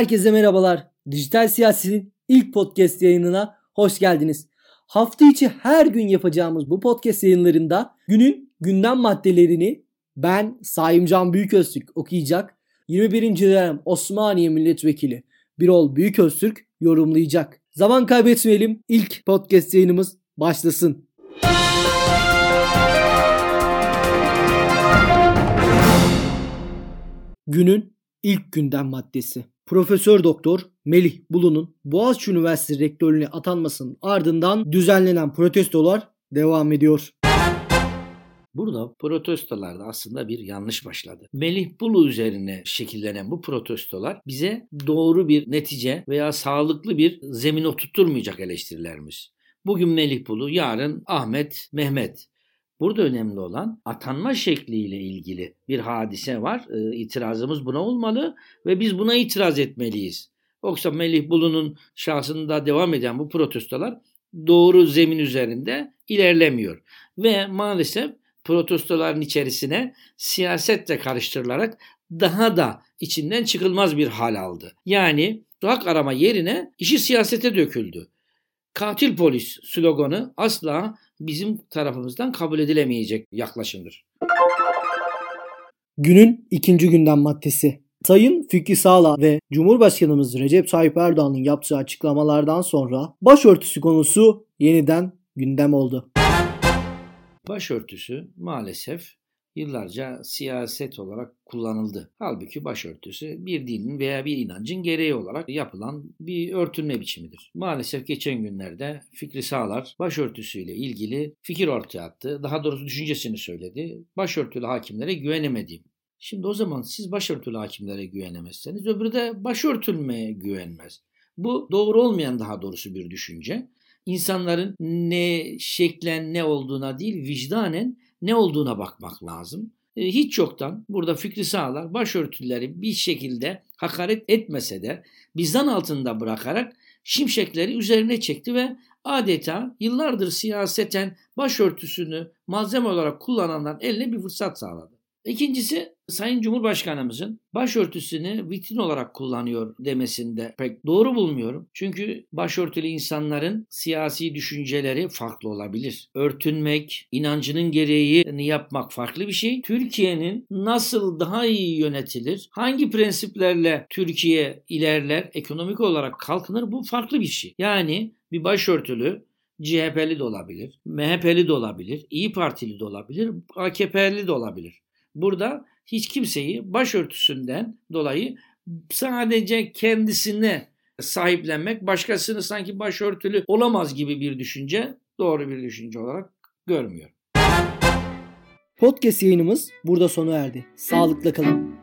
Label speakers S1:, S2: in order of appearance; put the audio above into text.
S1: Herkese merhabalar. Dijital Siyasi'nin ilk podcast yayınına hoş geldiniz. Hafta içi her gün yapacağımız bu podcast yayınlarında günün gündem maddelerini ben Saimcan Büyüköztürk okuyacak. 21. dönem Osmaniye Milletvekili Birol Büyüköztürk yorumlayacak. Zaman kaybetmeyelim. İlk podcast yayınımız başlasın. Günün ilk gündem maddesi. Profesör Doktor Melih Bulu'nun Boğaziçi Üniversitesi rektörlüğüne atanmasının ardından düzenlenen protestolar devam ediyor.
S2: Burada protestolarda aslında bir yanlış başladı. Melih Bulu üzerine şekillenen bu protestolar bize doğru bir netice veya sağlıklı bir zemin oturtturmayacak eleştirilerimiz. Bugün Melih Bulu, yarın Ahmet, Mehmet. Burada önemli olan atanma şekliyle ilgili bir hadise var. E, itirazımız buna olmalı ve biz buna itiraz etmeliyiz. Yoksa Melih Bulu'nun şahsında devam eden bu protestolar doğru zemin üzerinde ilerlemiyor. Ve maalesef protestoların içerisine siyasetle karıştırılarak daha da içinden çıkılmaz bir hal aldı. Yani hak arama yerine işi siyasete döküldü. Katil polis sloganı asla bizim tarafımızdan kabul edilemeyecek yaklaşımdır.
S1: Günün ikinci gündem maddesi. Sayın Fikri Sağla ve Cumhurbaşkanımız Recep Tayyip Erdoğan'ın yaptığı açıklamalardan sonra başörtüsü konusu yeniden gündem oldu.
S2: Başörtüsü maalesef yıllarca siyaset olarak kullanıldı. Halbuki başörtüsü bir dinin veya bir inancın gereği olarak yapılan bir örtünme biçimidir. Maalesef geçen günlerde Fikri Sağlar başörtüsüyle ilgili fikir ortaya attı. Daha doğrusu düşüncesini söyledi. Başörtülü hakimlere güvenemediğim. Şimdi o zaman siz başörtülü hakimlere güvenemezseniz öbürü de başörtülmeye güvenmez. Bu doğru olmayan daha doğrusu bir düşünce. İnsanların ne şeklen ne olduğuna değil vicdanen ne olduğuna bakmak lazım. E, hiç yoktan burada Fikri Sağlar başörtüleri bir şekilde hakaret etmese de bizden altında bırakarak şimşekleri üzerine çekti ve adeta yıllardır siyaseten başörtüsünü malzeme olarak kullananların eline bir fırsat sağladı. İkincisi Sayın Cumhurbaşkanımızın başörtüsünü vitrin olarak kullanıyor demesinde pek doğru bulmuyorum. Çünkü başörtülü insanların siyasi düşünceleri farklı olabilir. Örtünmek, inancının gereğini yapmak farklı bir şey. Türkiye'nin nasıl daha iyi yönetilir, hangi prensiplerle Türkiye ilerler, ekonomik olarak kalkınır bu farklı bir şey. Yani bir başörtülü CHP'li de olabilir, MHP'li de olabilir, İyi Partili de olabilir, AKP'li de olabilir. Burada hiç kimseyi başörtüsünden dolayı sadece kendisine sahiplenmek, başkasını sanki başörtülü olamaz gibi bir düşünce doğru bir düşünce olarak görmüyor.
S1: Podcast yayınımız burada sona erdi. Sağlıkla kalın.